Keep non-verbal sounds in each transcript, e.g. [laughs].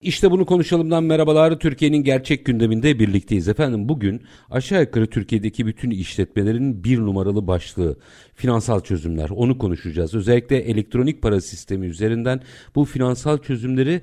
İşte bunu konuşalımdan merhabalar. Türkiye'nin gerçek gündeminde birlikteyiz. Efendim bugün aşağı yukarı Türkiye'deki bütün işletmelerin bir numaralı başlığı finansal çözümler. Onu konuşacağız. Özellikle elektronik para sistemi üzerinden bu finansal çözümleri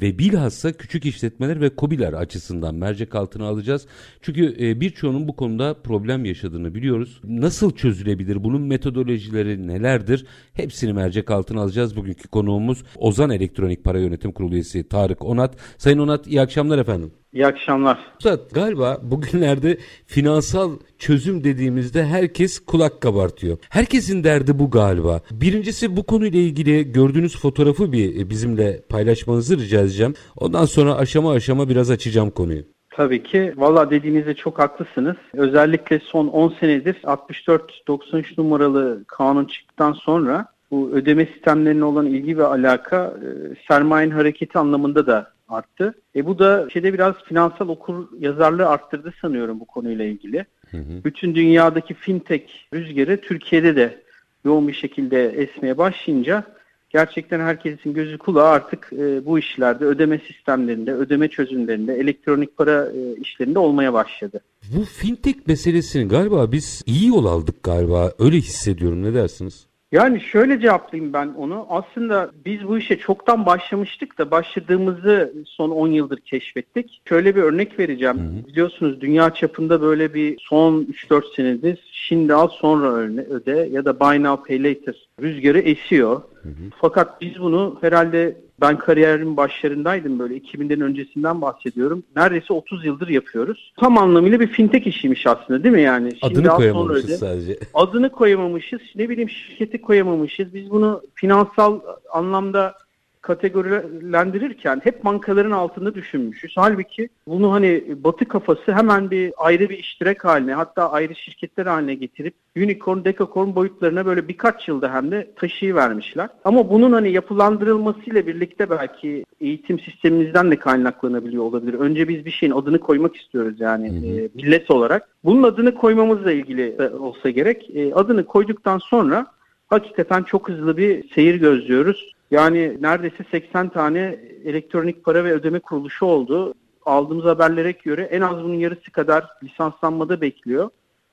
ve bilhassa küçük işletmeler ve kobiler açısından mercek altına alacağız. Çünkü e, birçoğunun bu konuda problem yaşadığını biliyoruz. Nasıl çözülebilir? Bunun metodolojileri nelerdir? Hepsini mercek altına alacağız. Bugünkü konuğumuz Ozan Elektronik Para Yönetim Kurulu üyesi Tarık Onat. Sayın Onat iyi akşamlar efendim. İyi akşamlar. Üstad galiba bugünlerde finansal çözüm dediğimizde herkes kulak kabartıyor. Herkesin derdi bu galiba. Birincisi bu konuyla ilgili gördüğünüz fotoğrafı bir bizimle paylaşmanızı rica edeceğim. Ondan sonra aşama aşama biraz açacağım konuyu. Tabii ki. Valla dediğinizde çok haklısınız. Özellikle son 10 senedir 64-93 numaralı kanun çıktıktan sonra bu ödeme sistemlerine olan ilgi ve alaka e, sermayenin hareketi anlamında da arttı. E bu da şeyde biraz finansal okur yazarlığı arttırdı sanıyorum bu konuyla ilgili. Hı hı. Bütün dünyadaki fintech rüzgarı Türkiye'de de yoğun bir şekilde esmeye başlayınca gerçekten herkesin gözü kulağı artık e, bu işlerde ödeme sistemlerinde, ödeme çözümlerinde, elektronik para e, işlerinde olmaya başladı. Bu fintech meselesini galiba biz iyi yol aldık galiba. Öyle hissediyorum. Ne dersiniz? Yani şöyle cevaplayayım ben onu. Aslında biz bu işe çoktan başlamıştık da başladığımızı son 10 yıldır keşfettik. Şöyle bir örnek vereceğim. Hı hı. Biliyorsunuz dünya çapında böyle bir son 3-4 senedir şimdi al sonra öde ya da buy now pay later rüzgarı esiyor. Hı hı. Fakat biz bunu herhalde ben kariyerimin başlarındaydım böyle 2000'lerin öncesinden bahsediyorum. Neredeyse 30 yıldır yapıyoruz. Tam anlamıyla bir fintech işiymiş aslında değil mi yani? Şimdi Adını koyamamışız öyle, sadece. [laughs] Adını koyamamışız. Ne bileyim şirketi koyamamışız. Biz bunu finansal anlamda kategorilendirirken hep bankaların altında düşünmüşüz. Halbuki bunu hani batı kafası hemen bir ayrı bir iştirek haline hatta ayrı şirketler haline getirip unicorn, decacorn boyutlarına böyle birkaç yılda hem de taşıyıvermişler. Ama bunun hani yapılandırılmasıyla birlikte belki eğitim sistemimizden de kaynaklanabiliyor olabilir. Önce biz bir şeyin adını koymak istiyoruz yani e, millet olarak. Bunun adını koymamızla ilgili olsa gerek. E, adını koyduktan sonra hakikaten çok hızlı bir seyir gözlüyoruz. Yani neredeyse 80 tane elektronik para ve ödeme kuruluşu oldu. Aldığımız haberlere göre en az bunun yarısı kadar lisanslanmada bekliyor.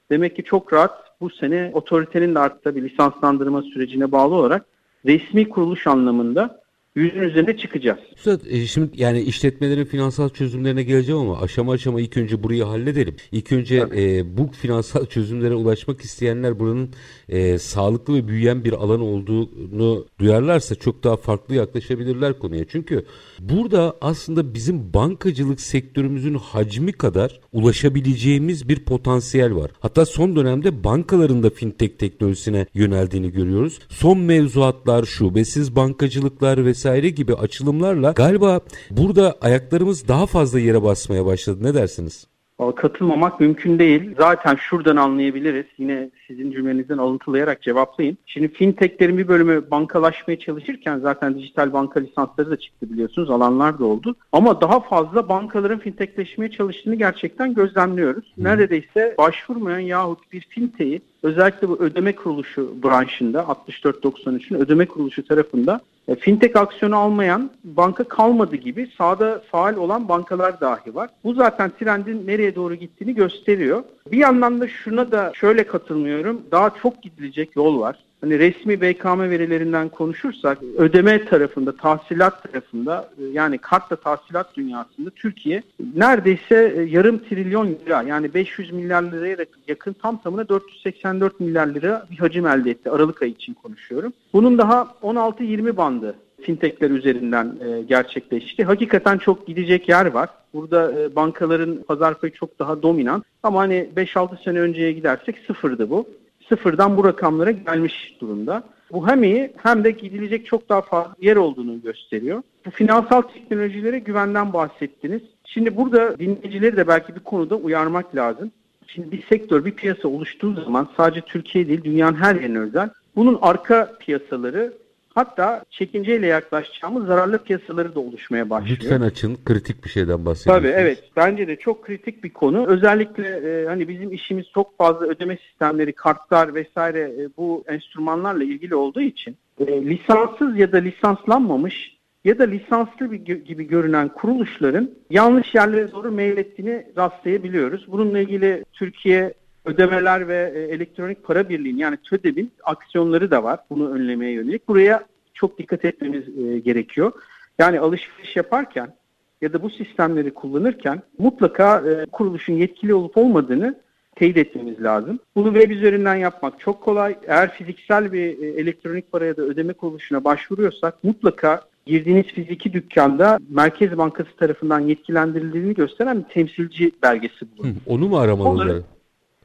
Demek ki çok rahat bu sene otoritenin de artık bir lisanslandırma sürecine bağlı olarak resmi kuruluş anlamında yüzün üzerine çıkacağız. Üstad e, şimdi yani işletmelerin finansal çözümlerine geleceğim ama aşama aşama ilk önce burayı halledelim. İlk önce e, bu finansal çözümlere ulaşmak isteyenler buranın e, sağlıklı ve büyüyen bir alan olduğunu duyarlarsa çok daha farklı yaklaşabilirler konuya. Çünkü burada aslında bizim bankacılık sektörümüzün hacmi kadar ulaşabileceğimiz bir potansiyel var. Hatta son dönemde bankaların da fintech teknolojisine yöneldiğini görüyoruz. Son mevzuatlar, şubesiz bankacılıklar vesaire gibi açılımlarla galiba burada ayaklarımız daha fazla yere basmaya başladı. Ne dersiniz? Katılmamak mümkün değil. Zaten şuradan anlayabiliriz. Yine sizin cümlenizden alıntılayarak cevaplayayım. Şimdi fintechlerin bir bölümü bankalaşmaya çalışırken zaten dijital banka lisansları da çıktı biliyorsunuz. Alanlar da oldu. Ama daha fazla bankaların fintechleşmeye çalıştığını gerçekten gözlemliyoruz. Neredeyse başvurmayan yahut bir fintechi özellikle bu ödeme kuruluşu branşında 6493'ün ödeme kuruluşu tarafında e, fintech aksiyonu almayan banka kalmadı gibi sahada faal olan bankalar dahi var. Bu zaten trendin nereye doğru gittiğini gösteriyor. Bir yandan da şuna da şöyle katılmıyorum. Daha çok gidilecek yol var hani resmi BKM verilerinden konuşursak ödeme tarafında, tahsilat tarafında e, yani kartla tahsilat dünyasında Türkiye neredeyse e, yarım trilyon lira yani 500 milyar liraya yakın tam tamına 484 milyar lira bir hacim elde etti. Aralık ayı için konuşuyorum. Bunun daha 16-20 bandı fintechler üzerinden e, gerçekleşti. Hakikaten çok gidecek yer var. Burada bankaların pazar payı çok daha dominant. Ama hani 5-6 sene önceye gidersek sıfırdı bu sıfırdan bu rakamlara gelmiş durumda. Bu hem iyi hem de gidilecek çok daha fazla yer olduğunu gösteriyor. Bu finansal teknolojilere güvenden bahsettiniz. Şimdi burada dinleyicileri de belki bir konuda uyarmak lazım. Şimdi bir sektör, bir piyasa oluştuğu zaman sadece Türkiye değil dünyanın her yerine özel. Bunun arka piyasaları hatta çekinceyle yaklaşacağımız zararlı piyasaları da oluşmaya başlıyor. Lütfen açın. Kritik bir şeyden bahsediyorsunuz. Tabii evet. Bence de çok kritik bir konu. Özellikle e, hani bizim işimiz çok fazla ödeme sistemleri, kartlar vesaire e, bu enstrümanlarla ilgili olduğu için e, lisanssız ya da lisanslanmamış ya da lisanslı bir gibi görünen kuruluşların yanlış yerlere doğru meylettiğini rastlayabiliyoruz. Bununla ilgili Türkiye Ödemeler ve e, Elektronik Para Birliği'nin yani TÖDEB'in aksiyonları da var bunu önlemeye yönelik. Buraya çok dikkat etmemiz e, gerekiyor. Yani alışveriş yaparken ya da bu sistemleri kullanırken mutlaka e, kuruluşun yetkili olup olmadığını teyit etmemiz lazım. Bunu web üzerinden yapmak çok kolay. Eğer fiziksel bir elektronik para ya da ödeme kuruluşuna başvuruyorsak mutlaka girdiğiniz fiziki dükkanda Merkez Bankası tarafından yetkilendirildiğini gösteren bir temsilci belgesi bu. Onu mu aramamız lazım?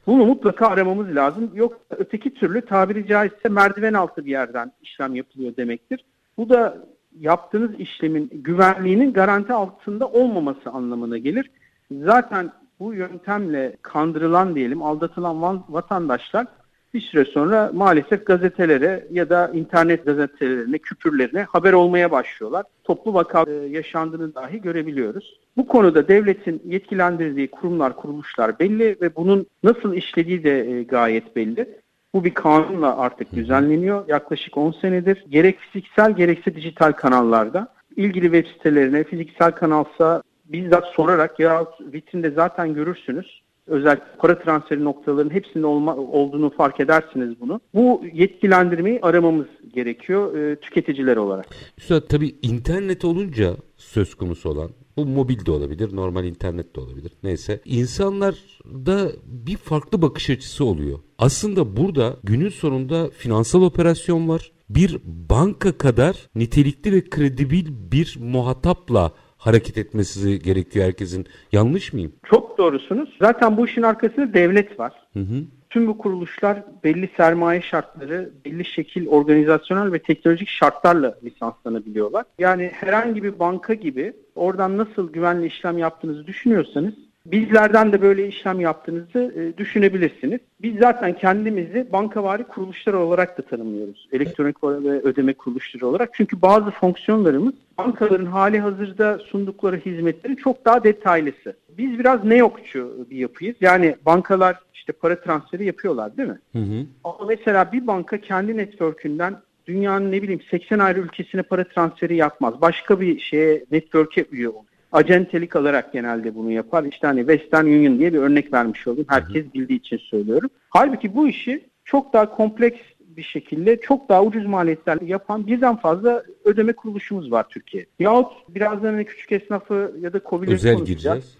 Bunu mutlaka aramamız lazım. Yok öteki türlü tabiri caizse merdiven altı bir yerden işlem yapılıyor demektir. Bu da yaptığınız işlemin güvenliğinin garanti altında olmaması anlamına gelir. Zaten bu yöntemle kandırılan diyelim aldatılan vatandaşlar bir süre sonra maalesef gazetelere ya da internet gazetelerine, küpürlerine haber olmaya başlıyorlar. Toplu vaka e, yaşandığını dahi görebiliyoruz. Bu konuda devletin yetkilendirdiği kurumlar, kuruluşlar belli ve bunun nasıl işlediği de e, gayet belli. Bu bir kanunla artık düzenleniyor. Yaklaşık 10 senedir. Gerek fiziksel gerekse dijital kanallarda. ilgili web sitelerine fiziksel kanalsa bizzat sorarak ya vitrinde zaten görürsünüz özel para transferi noktalarının hepsinde olma, olduğunu fark edersiniz bunu. Bu yetkilendirmeyi aramamız gerekiyor e, tüketiciler olarak. Üstad tabii internet olunca söz konusu olan bu mobil de olabilir, normal internet de olabilir. Neyse. İnsanlarda bir farklı bakış açısı oluyor. Aslında burada günün sonunda finansal operasyon var. Bir banka kadar nitelikli ve kredibil bir muhatapla hareket etmesi gerekiyor herkesin. Yanlış mıyım? Çok doğrusunuz. Zaten bu işin arkasında devlet var. Hı hı. Tüm bu kuruluşlar belli sermaye şartları, belli şekil organizasyonel ve teknolojik şartlarla lisanslanabiliyorlar. Yani herhangi bir banka gibi oradan nasıl güvenli işlem yaptığınızı düşünüyorsanız Bizlerden de böyle işlem yaptığınızı e, düşünebilirsiniz. Biz zaten kendimizi bankavari kuruluşlar olarak da tanımlıyoruz. Elektronik ve ödeme kuruluşları olarak. Çünkü bazı fonksiyonlarımız bankaların hali hazırda sundukları hizmetlerin çok daha detaylısı. Biz biraz ne yokçu bir yapıyız. Yani bankalar işte para transferi yapıyorlar değil mi? Hı hı. Ama mesela bir banka kendi network'ünden dünyanın ne bileyim 80 ayrı ülkesine para transferi yapmaz. Başka bir şeye network'e üye olur acentelik alarak genelde bunu yapar. İşte hani Western Union diye bir örnek vermiş oldum. Herkes bildiği için söylüyorum. Halbuki bu işi çok daha kompleks bir şekilde çok daha ucuz maliyetlerle yapan birden fazla ödeme kuruluşumuz var Türkiye. Yahut birazdan hani küçük esnafı ya da COBİ'leri Özel gireceğiz.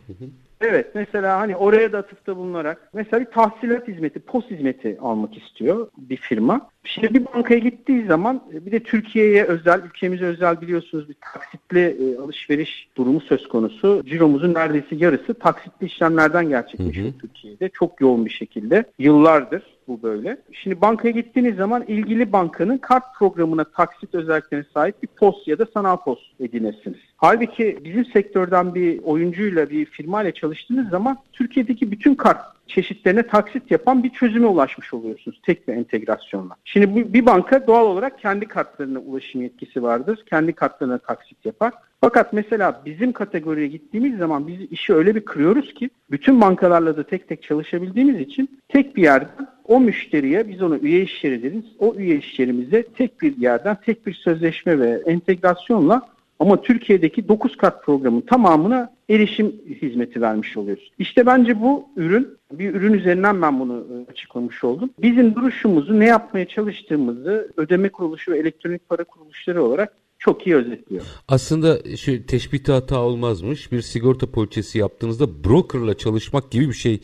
Evet mesela hani oraya da atıfta bulunarak mesela bir tahsilat hizmeti, post hizmeti almak istiyor bir firma. Şimdi bir bankaya gittiği zaman bir de Türkiye'ye özel, ülkemize özel biliyorsunuz bir taksitli e, alışveriş durumu söz konusu. Ciromuzun neredeyse yarısı taksitli işlemlerden gerçekleşiyor hı hı. Türkiye'de. Çok yoğun bir şekilde. Yıllardır bu böyle. Şimdi bankaya gittiğiniz zaman ilgili bankanın kart programına taksit özelliklerine sahip bir post ya da sanal post edinirsiniz. Halbuki bizim sektörden bir oyuncuyla bir firmayla çalıştığınız zaman Türkiye'deki bütün kart çeşitlerine taksit yapan bir çözüme ulaşmış oluyorsunuz tek bir entegrasyonla. Şimdi bu, bir banka doğal olarak kendi kartlarına ulaşım yetkisi vardır. Kendi kartlarına taksit yapar. Fakat mesela bizim kategoriye gittiğimiz zaman biz işi öyle bir kırıyoruz ki bütün bankalarla da tek tek çalışabildiğimiz için tek bir yerden o müşteriye biz onu üye iş deriz. O üye iş yerimize tek bir yerden tek bir sözleşme ve entegrasyonla ama Türkiye'deki 9 kart programın tamamına erişim hizmeti vermiş oluyoruz. İşte bence bu ürün, bir ürün üzerinden ben bunu e, açıklamış oldum. Bizim duruşumuzu, ne yapmaya çalıştığımızı ödeme kuruluşu ve elektronik para kuruluşları olarak çok iyi özetliyor. Aslında şu teşbihte hata olmazmış. Bir sigorta poliçesi yaptığınızda brokerla çalışmak gibi bir şey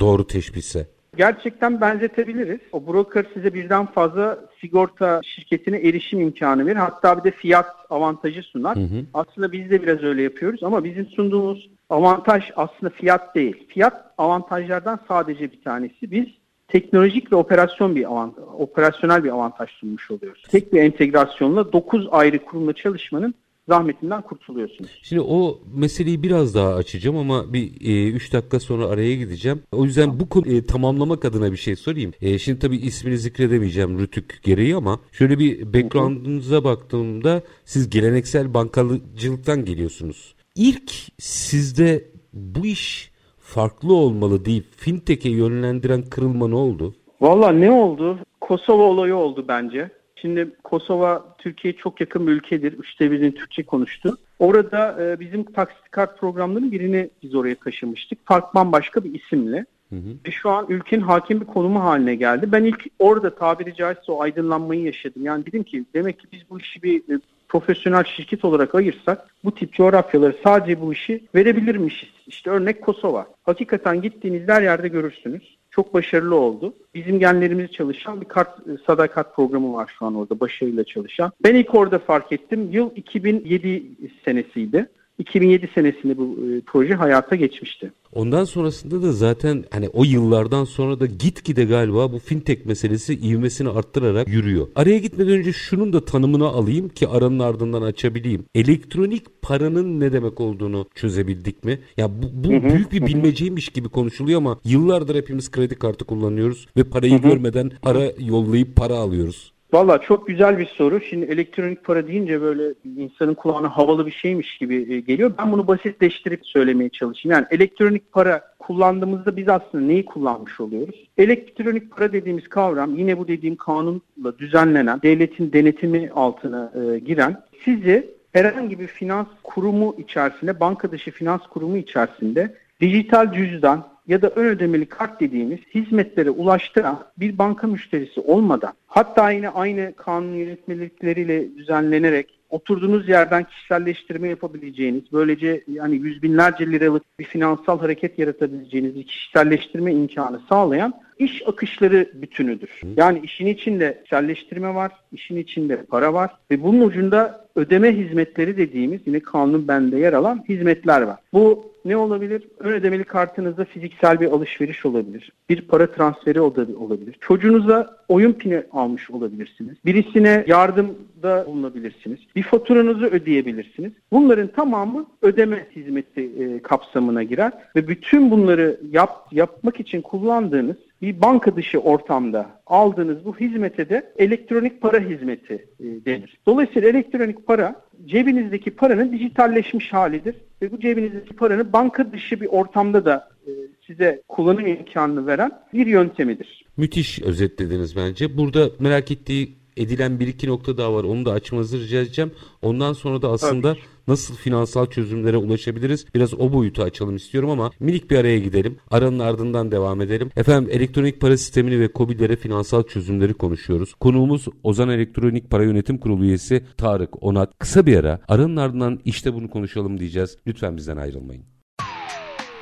doğru teşbihse. Gerçekten benzetebiliriz. O broker size birden fazla sigorta şirketine erişim imkanı verir. Hatta bir de fiyat avantajı sunar. Hı hı. Aslında biz de biraz öyle yapıyoruz ama bizim sunduğumuz avantaj aslında fiyat değil. Fiyat avantajlardan sadece bir tanesi. Biz teknolojik ve operasyon bir avant operasyonel bir avantaj sunmuş oluyoruz. Tek bir entegrasyonla 9 ayrı kurumla çalışmanın zahmetinden kurtuluyorsunuz. Şimdi o meseleyi biraz daha açacağım ama bir 3 e, dakika sonra araya gideceğim. O yüzden bu konu e, tamamlamak adına bir şey sorayım. E, şimdi tabii ismini zikredemeyeceğim rütük gereği ama şöyle bir background'unuza baktığımda siz geleneksel bankacılıktan geliyorsunuz. İlk sizde bu iş farklı olmalı deyip fintech'e yönlendiren kırılma ne oldu? Valla ne oldu? Kosova olayı oldu bence. Şimdi Kosova Türkiye'ye çok yakın bir ülkedir. Üçte birini Türkçe konuştu. Orada e, bizim taksit kart programlarının birini biz oraya taşımıştık. Fark bambaşka bir isimle. Hı hı. Ve şu an ülkenin hakim bir konumu haline geldi. Ben ilk orada tabiri caizse o aydınlanmayı yaşadım. Yani dedim ki demek ki biz bu işi bir e, profesyonel şirket olarak ayırsak bu tip coğrafyaları sadece bu işi verebilirmişiz. İşte örnek Kosova. Hakikaten gittiğiniz her yerde görürsünüz. Çok başarılı oldu. Bizim genlerimiz çalışan bir kart e, sadakat programı var şu an orada başarıyla çalışan. Ben ilk orada fark ettim. Yıl 2007 senesiydi. 2007 senesinde bu e, proje hayata geçmişti. Ondan sonrasında da zaten hani o yıllardan sonra da gitgide galiba bu fintech meselesi ivmesini arttırarak yürüyor. Araya gitmeden önce şunun da tanımını alayım ki aranın ardından açabileyim. Elektronik paranın ne demek olduğunu çözebildik mi? Ya bu, bu büyük bir bilmeceymiş gibi konuşuluyor ama yıllardır hepimiz kredi kartı kullanıyoruz ve parayı görmeden para yollayıp para alıyoruz. Valla çok güzel bir soru. Şimdi elektronik para deyince böyle insanın kulağına havalı bir şeymiş gibi e, geliyor. Ben bunu basitleştirip söylemeye çalışayım. Yani elektronik para kullandığımızda biz aslında neyi kullanmış oluyoruz? Elektronik para dediğimiz kavram yine bu dediğim kanunla düzenlenen, devletin denetimi altına e, giren sizi herhangi bir finans kurumu içerisinde, banka dışı finans kurumu içerisinde dijital cüzdan, ya da ön ödemeli kart dediğimiz hizmetlere ulaştıran bir banka müşterisi olmadan hatta yine aynı kanun yönetmelikleriyle düzenlenerek oturduğunuz yerden kişiselleştirme yapabileceğiniz, böylece yani yüz binlerce liralık bir finansal hareket yaratabileceğiniz bir kişiselleştirme imkanı sağlayan iş akışları bütünüdür. Yani işin içinde kişiselleştirme var, işin içinde para var ve bunun ucunda ödeme hizmetleri dediğimiz yine kanun bende yer alan hizmetler var. Bu ne olabilir? Ön ödemeli kartınızda fiziksel bir alışveriş olabilir. Bir para transferi olabilir. Çocuğunuza oyun pini almış olabilirsiniz. Birisine yardımda bulunabilirsiniz. Bir faturanızı ödeyebilirsiniz. Bunların tamamı ödeme hizmeti e, kapsamına girer ve bütün bunları yap, yapmak için kullandığınız bir banka dışı ortamda aldığınız bu hizmete de elektronik para hizmeti e, denir. Dolayısıyla elektronik para cebinizdeki paranın dijitalleşmiş halidir ve bu cebinizdeki paranın banka dışı bir ortamda da e, size kullanım imkanını veren bir yöntemidir. Müthiş özetlediniz bence. Burada merak ettiği edilen bir iki nokta daha var. Onu da açmanızı rica edeceğim. Ondan sonra da aslında Tabii. Nasıl finansal çözümlere ulaşabiliriz? Biraz o boyutu açalım istiyorum ama minik bir araya gidelim. Aranın ardından devam edelim. Efendim elektronik para sistemini ve COBİ'lere finansal çözümleri konuşuyoruz. Konuğumuz Ozan Elektronik Para Yönetim Kurulu üyesi Tarık Onat. Kısa bir ara aranın ardından işte bunu konuşalım diyeceğiz. Lütfen bizden ayrılmayın.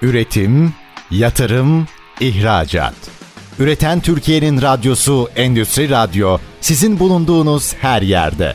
Üretim, yatırım, ihracat. Üreten Türkiye'nin radyosu Endüstri Radyo sizin bulunduğunuz her yerde.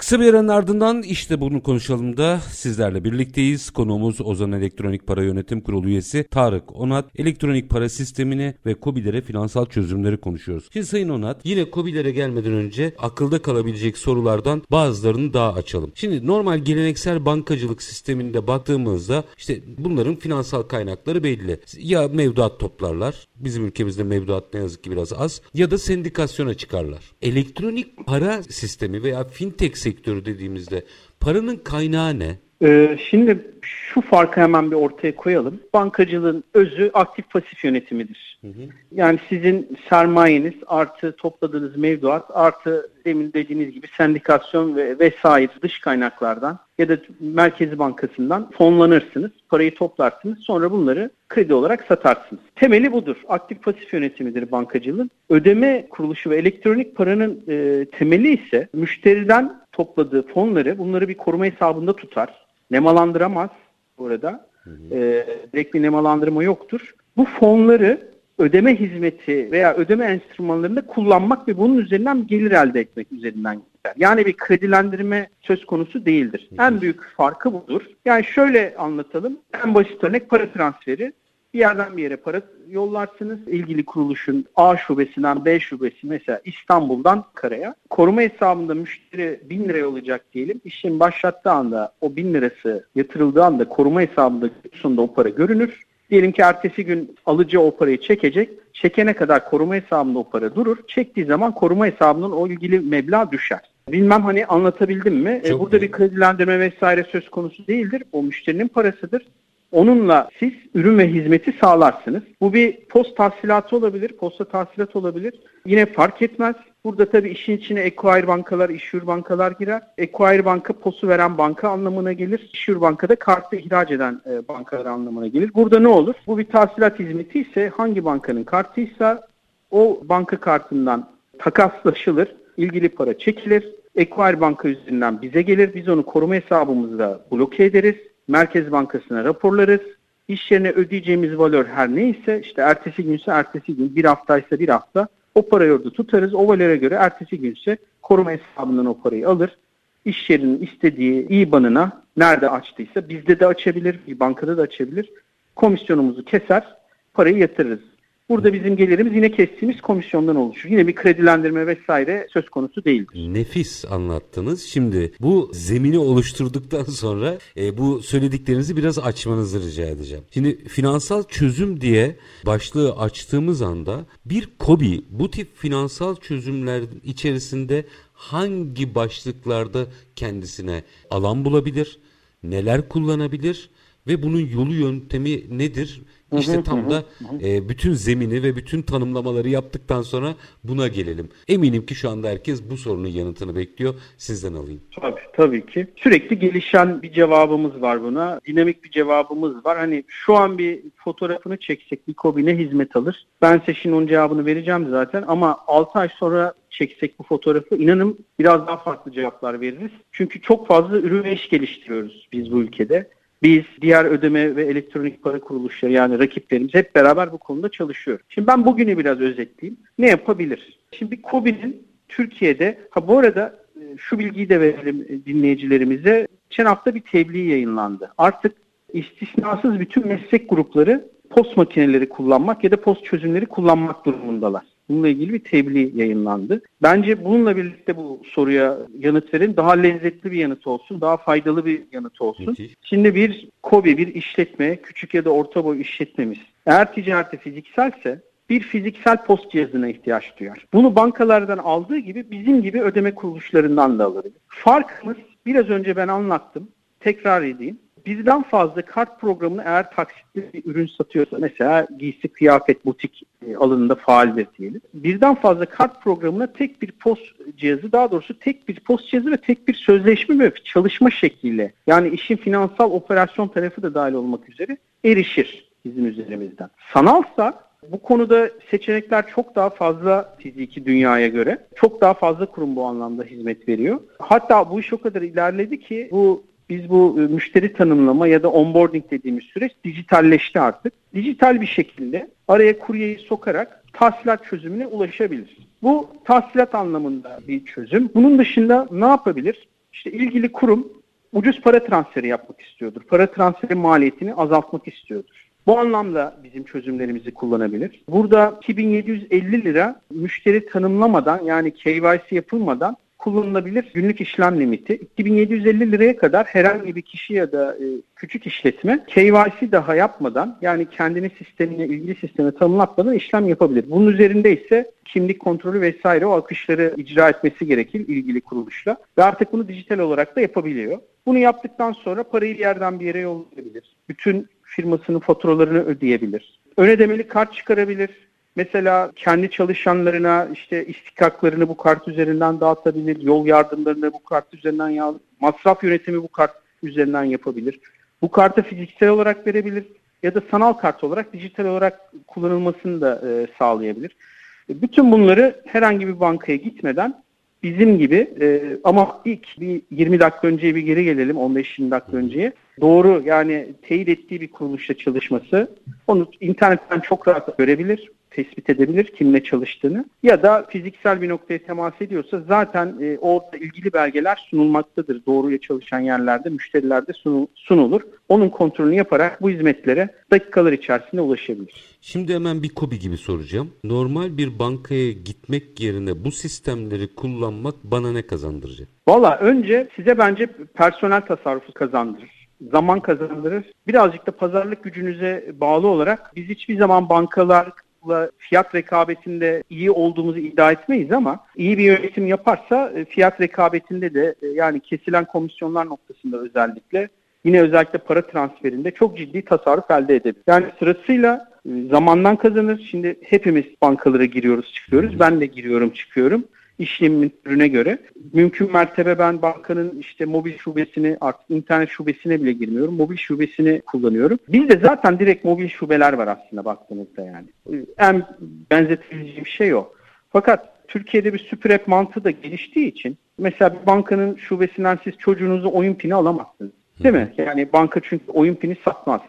Kısa bir aranın ardından işte bunu konuşalım da sizlerle birlikteyiz. Konuğumuz Ozan Elektronik Para Yönetim Kurulu üyesi Tarık Onat. Elektronik para sistemini ve COBİ'lere finansal çözümleri konuşuyoruz. Şimdi Sayın Onat yine COBİ'lere gelmeden önce akılda kalabilecek sorulardan bazılarını daha açalım. Şimdi normal geleneksel bankacılık sisteminde baktığımızda işte bunların finansal kaynakları belli. Ya mevduat toplarlar. Bizim ülkemizde mevduat ne yazık ki biraz az. Ya da sendikasyona çıkarlar. Elektronik para sistemi veya fintech sektörü dediğimizde paranın kaynağı ne? Ee, şimdi şu farkı hemen bir ortaya koyalım. Bankacılığın özü aktif pasif yönetimidir. Hı hı. Yani sizin sermayeniz artı topladığınız mevduat artı demin dediğiniz gibi sendikasyon ve vesaire dış kaynaklardan ya da Merkezi Bankası'ndan fonlanırsınız. Parayı toplarsınız. Sonra bunları kredi olarak satarsınız. Temeli budur. Aktif pasif yönetimidir bankacılığın. Ödeme kuruluşu ve elektronik paranın e, temeli ise müşteriden topladığı fonları bunları bir koruma hesabında tutar nemalandıramaz. Hı hı. E, direkt bir nemalandırma yoktur. Bu fonları ödeme hizmeti veya ödeme enstrümanlarında kullanmak ve bunun üzerinden gelir elde etmek üzerinden gider. Yani bir kredilendirme söz konusu değildir. Hı hı. En büyük farkı budur. Yani şöyle anlatalım. En basit örnek para transferi. Bir yerden bir yere para yollarsınız. İlgili kuruluşun A şubesinden B şubesi mesela İstanbul'dan Kara'ya. Koruma hesabında müşteri 1000 lira olacak diyelim. İşlem başlattığı anda o 1000 lirası yatırıldığı anda koruma hesabında sonunda o para görünür. Diyelim ki ertesi gün alıcı o parayı çekecek. Çekene kadar koruma hesabında o para durur. Çektiği zaman koruma hesabının o ilgili meblağ düşer. Bilmem hani anlatabildim mi? Çok Burada iyi. bir kredilendirme vesaire söz konusu değildir. O müşterinin parasıdır. Onunla siz ürün ve hizmeti sağlarsınız. Bu bir post tahsilatı olabilir, posta tahsilat olabilir. Yine fark etmez. Burada tabii işin içine Equire bankalar, işyur bankalar girer. Equire banka posu veren banka anlamına gelir. İşyur banka da kartı ihraç eden e, bankalar anlamına gelir. Burada ne olur? Bu bir tahsilat hizmeti ise hangi bankanın kartıysa o banka kartından takaslaşılır. ilgili para çekilir. Equire banka üzerinden bize gelir. Biz onu koruma hesabımızda bloke ederiz Merkez Bankası'na raporlarız. İş yerine ödeyeceğimiz valör her neyse işte ertesi günse ertesi gün bir haftaysa bir hafta o parayı orada tutarız. O valöre göre ertesi günse koruma hesabından o parayı alır. İş yerinin istediği IBAN'ına nerede açtıysa bizde de açabilir, bir bankada da açabilir. Komisyonumuzu keser, parayı yatırırız. Burada bizim gelirimiz yine kestiğimiz komisyondan oluşur. Yine bir kredilendirme vesaire söz konusu değildir. Nefis anlattınız. Şimdi bu zemini oluşturduktan [laughs] sonra e, bu söylediklerinizi biraz açmanızı rica edeceğim. Şimdi finansal çözüm diye başlığı açtığımız anda bir KOBİ bu tip finansal çözümler içerisinde hangi başlıklarda kendisine alan bulabilir? Neler kullanabilir? Ve bunun yolu yöntemi nedir? İşte tam da e, bütün zemini ve bütün tanımlamaları yaptıktan sonra buna gelelim. Eminim ki şu anda herkes bu sorunun yanıtını bekliyor. Sizden alayım. Tabii, tabii ki. Sürekli gelişen bir cevabımız var buna. Dinamik bir cevabımız var. Hani şu an bir fotoğrafını çeksek bir kobi ne hizmet alır? Ben size şimdi onun cevabını vereceğim zaten ama 6 ay sonra çeksek bu fotoğrafı inanın biraz daha farklı cevaplar veririz. Çünkü çok fazla ürün ve iş geliştiriyoruz biz bu ülkede. Biz diğer ödeme ve elektronik para kuruluşları yani rakiplerimiz hep beraber bu konuda çalışıyor. Şimdi ben bugünü biraz özetleyeyim. Ne yapabilir? Şimdi bir KOBİ'nin Türkiye'de, ha bu arada e, şu bilgiyi de verelim e, dinleyicilerimize. Geçen hafta bir tebliğ yayınlandı. Artık istisnasız bütün meslek grupları post makineleri kullanmak ya da post çözümleri kullanmak durumundalar. Bununla ilgili bir tebliğ yayınlandı. Bence bununla birlikte bu soruya yanıt verin. Daha lezzetli bir yanıt olsun, daha faydalı bir yanıt olsun. Müthiş. Şimdi bir KOBİ, bir işletme, küçük ya da orta boy işletmemiz eğer ticareti fizikselse bir fiziksel post cihazına ihtiyaç duyar. Bunu bankalardan aldığı gibi bizim gibi ödeme kuruluşlarından da alır. Farkımız biraz önce ben anlattım. Tekrar edeyim birden fazla kart programını eğer taksitli bir ürün satıyorsa mesela giysi kıyafet butik e, alanında faaldir diyelim. Birden fazla kart programına tek bir post cihazı daha doğrusu tek bir post cihazı ve tek bir sözleşme ve çalışma şekliyle yani işin finansal operasyon tarafı da dahil olmak üzere erişir bizim üzerimizden. Sanalsa bu konuda seçenekler çok daha fazla fiziki dünyaya göre. Çok daha fazla kurum bu anlamda hizmet veriyor. Hatta bu iş o kadar ilerledi ki bu biz bu e, müşteri tanımlama ya da onboarding dediğimiz süreç dijitalleşti artık. Dijital bir şekilde araya kuryeyi sokarak tahsilat çözümüne ulaşabilir. Bu tahsilat anlamında bir çözüm. Bunun dışında ne yapabilir? İşte ilgili kurum ucuz para transferi yapmak istiyordur. Para transferi maliyetini azaltmak istiyordur. Bu anlamda bizim çözümlerimizi kullanabilir. Burada 2750 lira müşteri tanımlamadan yani KYC yapılmadan kullanılabilir günlük işlem limiti. 2750 liraya kadar herhangi bir kişi ya da e, küçük işletme KYC daha yapmadan yani kendini sistemine, ilgili sisteme tanımlatmadan işlem yapabilir. Bunun üzerinde ise kimlik kontrolü vesaire o akışları icra etmesi gerekir ilgili kuruluşla ve artık bunu dijital olarak da yapabiliyor. Bunu yaptıktan sonra parayı bir yerden bir yere yollayabilir. Bütün firmasının faturalarını ödeyebilir. Ön ödemeli kart çıkarabilir Mesela kendi çalışanlarına işte istikaklarını bu kart üzerinden dağıtabilir, yol yardımlarını bu kart üzerinden ya masraf yönetimi bu kart üzerinden yapabilir. Bu kartı fiziksel olarak verebilir ya da sanal kart olarak dijital olarak kullanılmasını da e, sağlayabilir. E, bütün bunları herhangi bir bankaya gitmeden bizim gibi e, ama ilk bir 20 dakika önceye bir geri gelelim 15-20 dakika önceye. Doğru yani teyit ettiği bir kuruluşla çalışması onu internetten çok rahat görebilir tespit edebilir kimle çalıştığını ya da fiziksel bir noktaya temas ediyorsa zaten e, orada ilgili belgeler sunulmaktadır. Doğruya çalışan yerlerde, müşterilerde sunul, sunulur. Onun kontrolünü yaparak bu hizmetlere dakikalar içerisinde ulaşabilir. Şimdi hemen bir kobi gibi soracağım. Normal bir bankaya gitmek yerine bu sistemleri kullanmak bana ne kazandıracak? Valla önce size bence personel tasarrufu kazandırır zaman kazandırır. Birazcık da pazarlık gücünüze bağlı olarak biz hiçbir zaman bankalarla fiyat rekabetinde iyi olduğumuzu iddia etmeyiz ama iyi bir yönetim yaparsa e, fiyat rekabetinde de e, yani kesilen komisyonlar noktasında özellikle yine özellikle para transferinde çok ciddi tasarruf elde edebilir. Yani sırasıyla e, zamandan kazanır. Şimdi hepimiz bankalara giriyoruz çıkıyoruz. Ben de giriyorum çıkıyorum işlemin türüne göre. Mümkün mertebe ben bankanın işte mobil şubesini artık internet şubesine bile girmiyorum. Mobil şubesini kullanıyorum. Bizde zaten direkt mobil şubeler var aslında baktığınızda yani. En benzetebileceğim şey o. Fakat Türkiye'de bir süper app mantığı da geliştiği için mesela bir bankanın şubesinden siz çocuğunuzu oyun pini alamazsınız. Değil mi? Yani banka çünkü oyun pini satmaz.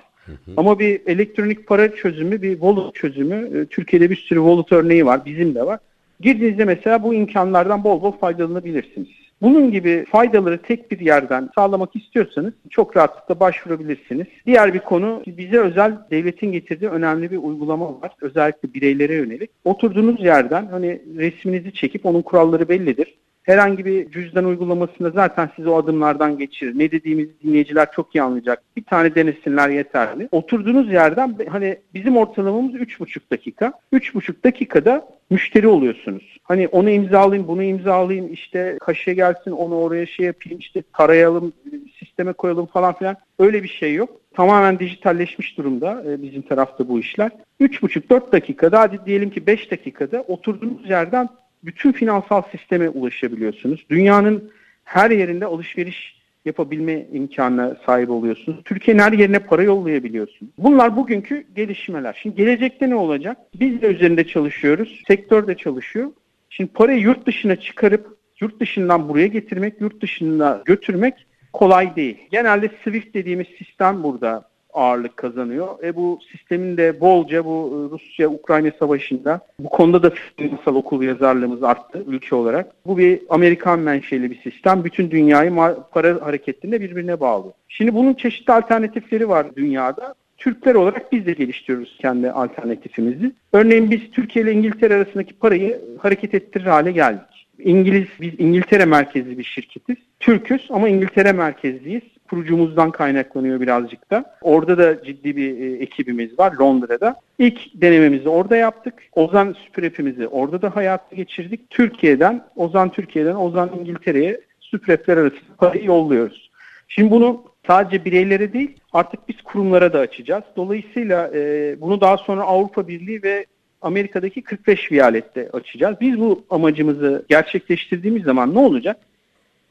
Ama bir elektronik para çözümü, bir wallet çözümü, e, Türkiye'de bir sürü wallet örneği var, bizim de var. Girdiğinizde mesela bu imkanlardan bol bol faydalanabilirsiniz. Bunun gibi faydaları tek bir yerden sağlamak istiyorsanız çok rahatlıkla başvurabilirsiniz. Diğer bir konu bize özel devletin getirdiği önemli bir uygulama var. Özellikle bireylere yönelik. Oturduğunuz yerden hani resminizi çekip onun kuralları bellidir. Herhangi bir cüzdan uygulamasında zaten sizi o adımlardan geçirir. Ne dediğimizi dinleyiciler çok iyi anlayacak. Bir tane denesinler yeterli. Oturduğunuz yerden hani bizim ortalamamız 3,5 dakika. 3,5 dakikada müşteri oluyorsunuz. Hani onu imzalayayım, bunu imzalayayım, işte kaşe gelsin, onu oraya şey yapayım, işte tarayalım, sisteme koyalım falan filan. Öyle bir şey yok. Tamamen dijitalleşmiş durumda e, bizim tarafta bu işler. 3,5-4 dakikada, hadi diyelim ki 5 dakikada oturduğunuz yerden bütün finansal sisteme ulaşabiliyorsunuz. Dünyanın her yerinde alışveriş yapabilme imkanına sahip oluyorsunuz. Türkiye'nin her yerine para yollayabiliyorsunuz. Bunlar bugünkü gelişmeler. Şimdi gelecekte ne olacak? Biz de üzerinde çalışıyoruz. Sektör de çalışıyor. Şimdi parayı yurt dışına çıkarıp yurt dışından buraya getirmek, yurt dışına götürmek kolay değil. Genelde SWIFT dediğimiz sistem burada ağırlık kazanıyor. E bu sistemin de bolca bu e, Rusya-Ukrayna savaşında bu konuda da finansal okul yazarlığımız arttı ülke olarak. Bu bir Amerikan menşeli bir sistem. Bütün dünyayı para hareketinde birbirine bağlı. Şimdi bunun çeşitli alternatifleri var dünyada. Türkler olarak biz de geliştiriyoruz kendi alternatifimizi. Örneğin biz Türkiye ile İngiltere arasındaki parayı hareket ettirir hale geldik. İngiliz, biz İngiltere merkezli bir şirketiz. Türküz ama İngiltere merkezliyiz kurucumuzdan kaynaklanıyor birazcık da. Orada da ciddi bir e, ekibimiz var Londra'da. İlk denememizi orada yaptık. Ozan süprepimizi orada da hayata geçirdik. Türkiye'den, Ozan Türkiye'den, Ozan İngiltere'ye süprepler arasında parayı yolluyoruz. Şimdi bunu sadece bireylere değil artık biz kurumlara da açacağız. Dolayısıyla e, bunu daha sonra Avrupa Birliği ve Amerika'daki 45 viyalette açacağız. Biz bu amacımızı gerçekleştirdiğimiz zaman ne olacak?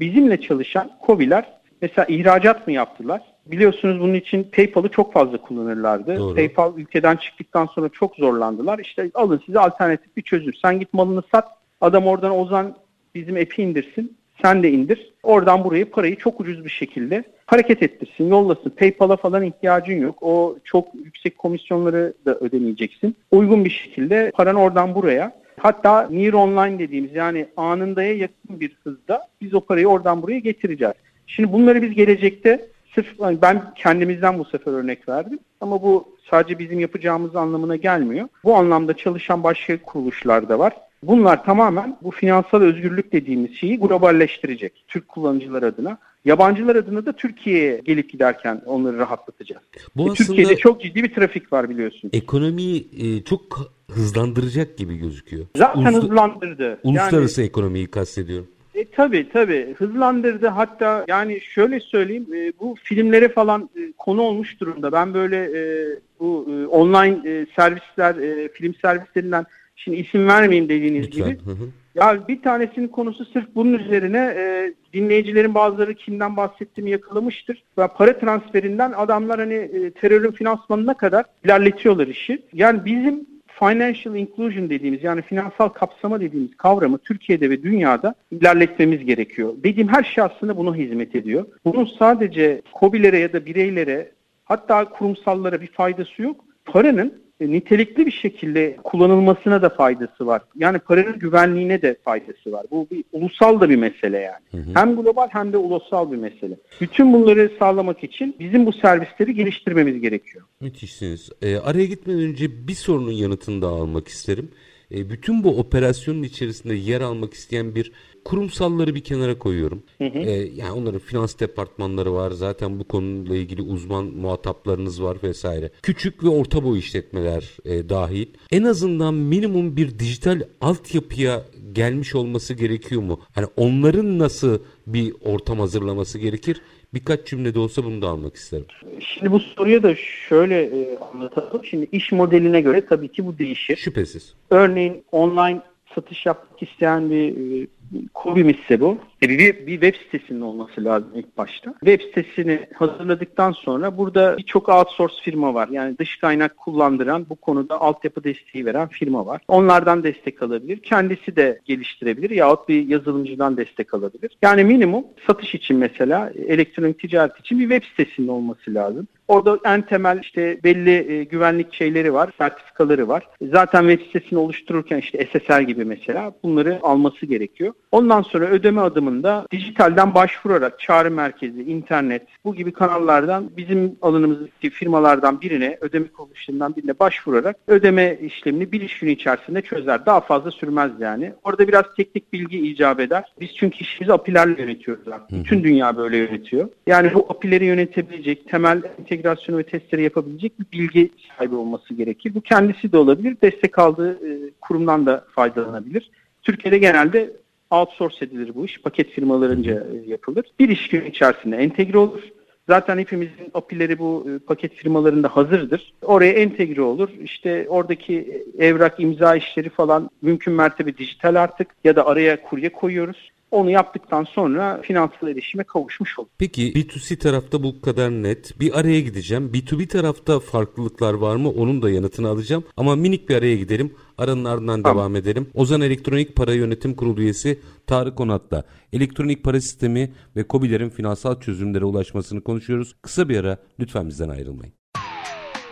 Bizimle çalışan COBİ'ler Mesela ihracat mı yaptılar? Biliyorsunuz bunun için PayPal'ı çok fazla kullanırlardı. Doğru. PayPal ülkeden çıktıktan sonra çok zorlandılar. İşte alın size alternatif bir çözüm. Sen git malını sat. Adam oradan Ozan bizim app'i indirsin. Sen de indir. Oradan buraya parayı çok ucuz bir şekilde hareket ettirsin, yollasın. PayPal'a falan ihtiyacın yok. O çok yüksek komisyonları da ödemeyeceksin. Uygun bir şekilde paran oradan buraya Hatta near online dediğimiz yani anındaya yakın bir hızda biz o parayı oradan buraya getireceğiz. Şimdi bunları biz gelecekte sırf ben kendimizden bu sefer örnek verdim ama bu sadece bizim yapacağımız anlamına gelmiyor. Bu anlamda çalışan başka kuruluşlar da var. Bunlar tamamen bu finansal özgürlük dediğimiz şeyi globalleştirecek Türk kullanıcılar adına. Yabancılar adına da Türkiye'ye gelip giderken onları rahatlatacağız. Bu e, Türkiye'de çok ciddi bir trafik var biliyorsun. Ekonomiyi e, çok hızlandıracak gibi gözüküyor. Zaten Ulusla- hızlandırdı. Uluslararası yani, ekonomiyi kastediyorum. E, tabii tabii hızlandırdı hatta yani şöyle söyleyeyim e, bu filmlere falan e, konu olmuş durumda. Ben böyle e, bu e, online e, servisler e, film servislerinden şimdi isim vermeyeyim dediğiniz Lütfen. gibi. Hı hı. Ya bir tanesinin konusu sırf bunun üzerine e, dinleyicilerin bazıları kimden bahsettiğimi yakalamıştır. Ve para transferinden adamlar hani e, terörün finansmanına kadar ilerletiyorlar işi. Yani bizim financial inclusion dediğimiz yani finansal kapsama dediğimiz kavramı Türkiye'de ve dünyada ilerletmemiz gerekiyor. Dediğim her şey aslında buna hizmet ediyor. Bunun sadece COBİ'lere ya da bireylere hatta kurumsallara bir faydası yok. Paranın nitelikli bir şekilde kullanılmasına da faydası var. Yani paranın güvenliğine de faydası var. Bu bir ulusal da bir mesele yani. Hı hı. Hem global hem de ulusal bir mesele. Bütün bunları sağlamak için bizim bu servisleri geliştirmemiz gerekiyor. Müthişsiniz. E, araya gitmeden önce bir sorunun yanıtını da almak isterim. E, bütün bu operasyonun içerisinde yer almak isteyen bir kurumsalları bir kenara koyuyorum. Hı hı. E, yani onların finans departmanları var. Zaten bu konuyla ilgili uzman muhataplarınız var vesaire. Küçük ve orta boy işletmeler e, dahil. En azından minimum bir dijital altyapıya gelmiş olması gerekiyor mu? Hani onların nasıl bir ortam hazırlaması gerekir? Birkaç cümlede olsa bunu da almak isterim. Şimdi bu soruya da şöyle e, anlatalım. Şimdi iş modeline göre tabii ki bu değişir. Şüphesiz. Örneğin online satış yapmak isteyen bir e, Kobimizse bu. E bir, bir web sitesinin olması lazım ilk başta. Web sitesini hazırladıktan sonra burada birçok outsource firma var. Yani dış kaynak kullandıran bu konuda altyapı desteği veren firma var. Onlardan destek alabilir. Kendisi de geliştirebilir yahut bir yazılımcıdan destek alabilir. Yani minimum satış için mesela elektronik ticaret için bir web sitesinin olması lazım. Orada en temel işte belli e, güvenlik şeyleri var, sertifikaları var. Zaten web sitesini oluştururken işte SSL gibi mesela bunları alması gerekiyor. Ondan sonra ödeme adımında dijitalden başvurarak çağrı merkezi, internet bu gibi kanallardan bizim alanımızdaki firmalardan birine, ödeme kuruluşlarından birine başvurarak ödeme işlemini bir iş günü içerisinde çözer. Daha fazla sürmez yani. Orada biraz teknik bilgi icap eder. Biz çünkü işimizi API'lerle yönetiyoruz artık. Bütün dünya böyle yönetiyor. Yani bu API'leri yönetebilecek, temel entegrasyonu ve testleri yapabilecek bir bilgi sahibi olması gerekir. Bu kendisi de olabilir. Destek aldığı e, kurumdan da faydalanabilir. Türkiye'de genelde outsource edilir bu iş. Paket firmalarınca e, yapılır. Bir iş günü içerisinde entegre olur. Zaten hepimizin API'leri bu e, paket firmalarında hazırdır. Oraya entegre olur. İşte oradaki evrak imza işleri falan mümkün mertebe dijital artık ya da araya kurye koyuyoruz. Onu yaptıktan sonra finansal erişime kavuşmuş olur. Peki B2C tarafta bu kadar net. Bir araya gideceğim. B2B tarafta farklılıklar var mı? Onun da yanıtını alacağım. Ama minik bir araya gidelim. Aranın ardından tamam. devam edelim. Ozan Elektronik Para Yönetim Kurulu üyesi Tarık Onat'la elektronik para sistemi ve COBİ'lerin finansal çözümlere ulaşmasını konuşuyoruz. Kısa bir ara lütfen bizden ayrılmayın.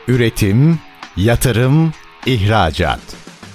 Üretim, yatırım, ihracat.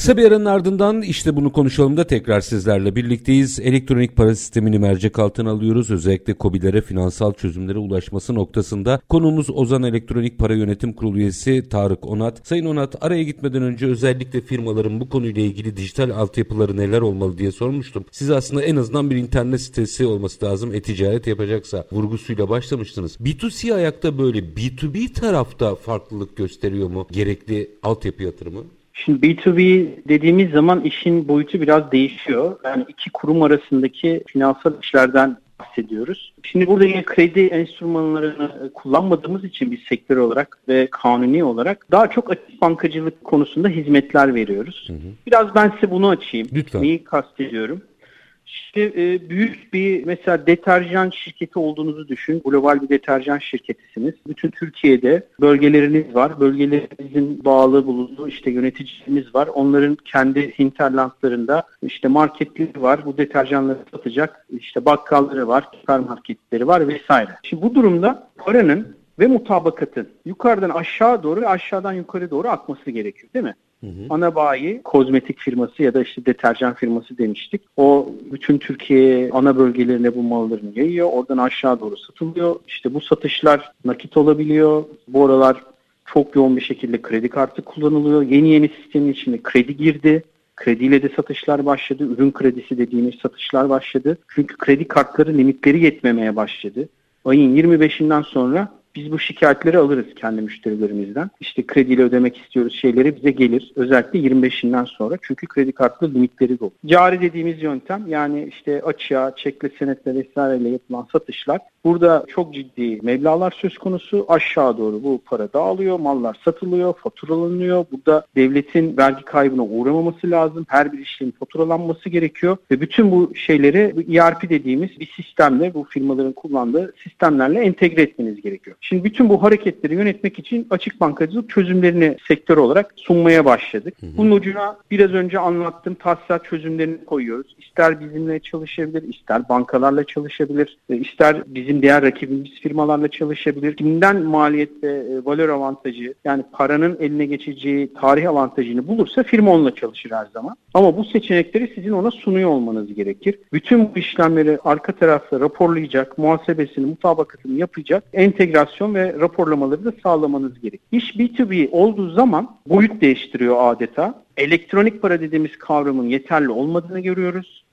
Kısa bir aranın ardından işte bunu konuşalım da tekrar sizlerle birlikteyiz. Elektronik para sistemini mercek altına alıyoruz. Özellikle COBİ'lere finansal çözümlere ulaşması noktasında. Konumuz Ozan Elektronik Para Yönetim Kurulu üyesi Tarık Onat. Sayın Onat araya gitmeden önce özellikle firmaların bu konuyla ilgili dijital altyapıları neler olmalı diye sormuştum. Siz aslında en azından bir internet sitesi olması lazım e-ticaret yapacaksa vurgusuyla başlamıştınız. B2C ayakta böyle B2B tarafta farklılık gösteriyor mu gerekli altyapı yatırımı? Şimdi B2B dediğimiz zaman işin boyutu biraz değişiyor. Yani iki kurum arasındaki finansal işlerden bahsediyoruz. Şimdi burada yine kredi enstrümanlarını kullanmadığımız için bir sektör olarak ve kanuni olarak daha çok açık bankacılık konusunda hizmetler veriyoruz. Hı hı. Biraz ben size bunu açayım. Lütfen. Neyi kastediyorum? İşte e, büyük bir mesela deterjan şirketi olduğunuzu düşün. Global bir deterjan şirketisiniz. Bütün Türkiye'de bölgeleriniz var. Bölgelerinizin bağlı bulunduğu işte yöneticileriniz var. Onların kendi hinterlandlarında işte marketleri var. Bu deterjanları satacak. İşte bakkalları var, süpermarketleri var vesaire. Şimdi bu durumda paranın ve mutabakatın yukarıdan aşağı doğru ve aşağıdan yukarı doğru akması gerekiyor değil mi? Hı hı. Ana bayi kozmetik firması ya da işte deterjan firması demiştik. O bütün Türkiye ana bölgelerine bu mallarını yayıyor. Oradan aşağı doğru satılıyor. İşte bu satışlar nakit olabiliyor. Bu aralar çok yoğun bir şekilde kredi kartı kullanılıyor. Yeni yeni sistemin içinde kredi girdi. Krediyle de satışlar başladı. Ürün kredisi dediğimiz satışlar başladı. Çünkü kredi kartları limitleri yetmemeye başladı. Ayın 25'inden sonra biz bu şikayetleri alırız kendi müşterilerimizden. İşte krediyle ödemek istiyoruz şeyleri bize gelir. Özellikle 25'inden sonra çünkü kredi kartlı limitleri dolu. Cari dediğimiz yöntem yani işte açığa, çekle, senetle vesaireyle yapılan satışlar Burada çok ciddi meblalar söz konusu. Aşağı doğru bu para dağılıyor, mallar satılıyor, faturalanıyor. Burada devletin vergi kaybına uğramaması lazım. Her bir işlemin faturalanması gerekiyor ve bütün bu şeyleri ERP dediğimiz bir sistemle bu firmaların kullandığı sistemlerle entegre etmeniz gerekiyor. Şimdi bütün bu hareketleri yönetmek için açık bankacılık çözümlerini sektör olarak sunmaya başladık. Bunun ucuna biraz önce anlattığım tahsilat çözümlerini koyuyoruz. İster bizimle çalışabilir, ister bankalarla çalışabilir, ister bizim diğer rakibimiz firmalarla çalışabilir. Kimden maliyet ve e, valör avantajı yani paranın eline geçeceği tarih avantajını bulursa firma onunla çalışır her zaman. Ama bu seçenekleri sizin ona sunuyor olmanız gerekir. Bütün bu işlemleri arka tarafta raporlayacak, muhasebesini, mutabakatını yapacak, entegrasyon ve raporlamaları da sağlamanız gerekir. İş B2B olduğu zaman boyut değiştiriyor adeta. Elektronik para dediğimiz kavramın yeterli olmadığını görüyoruz.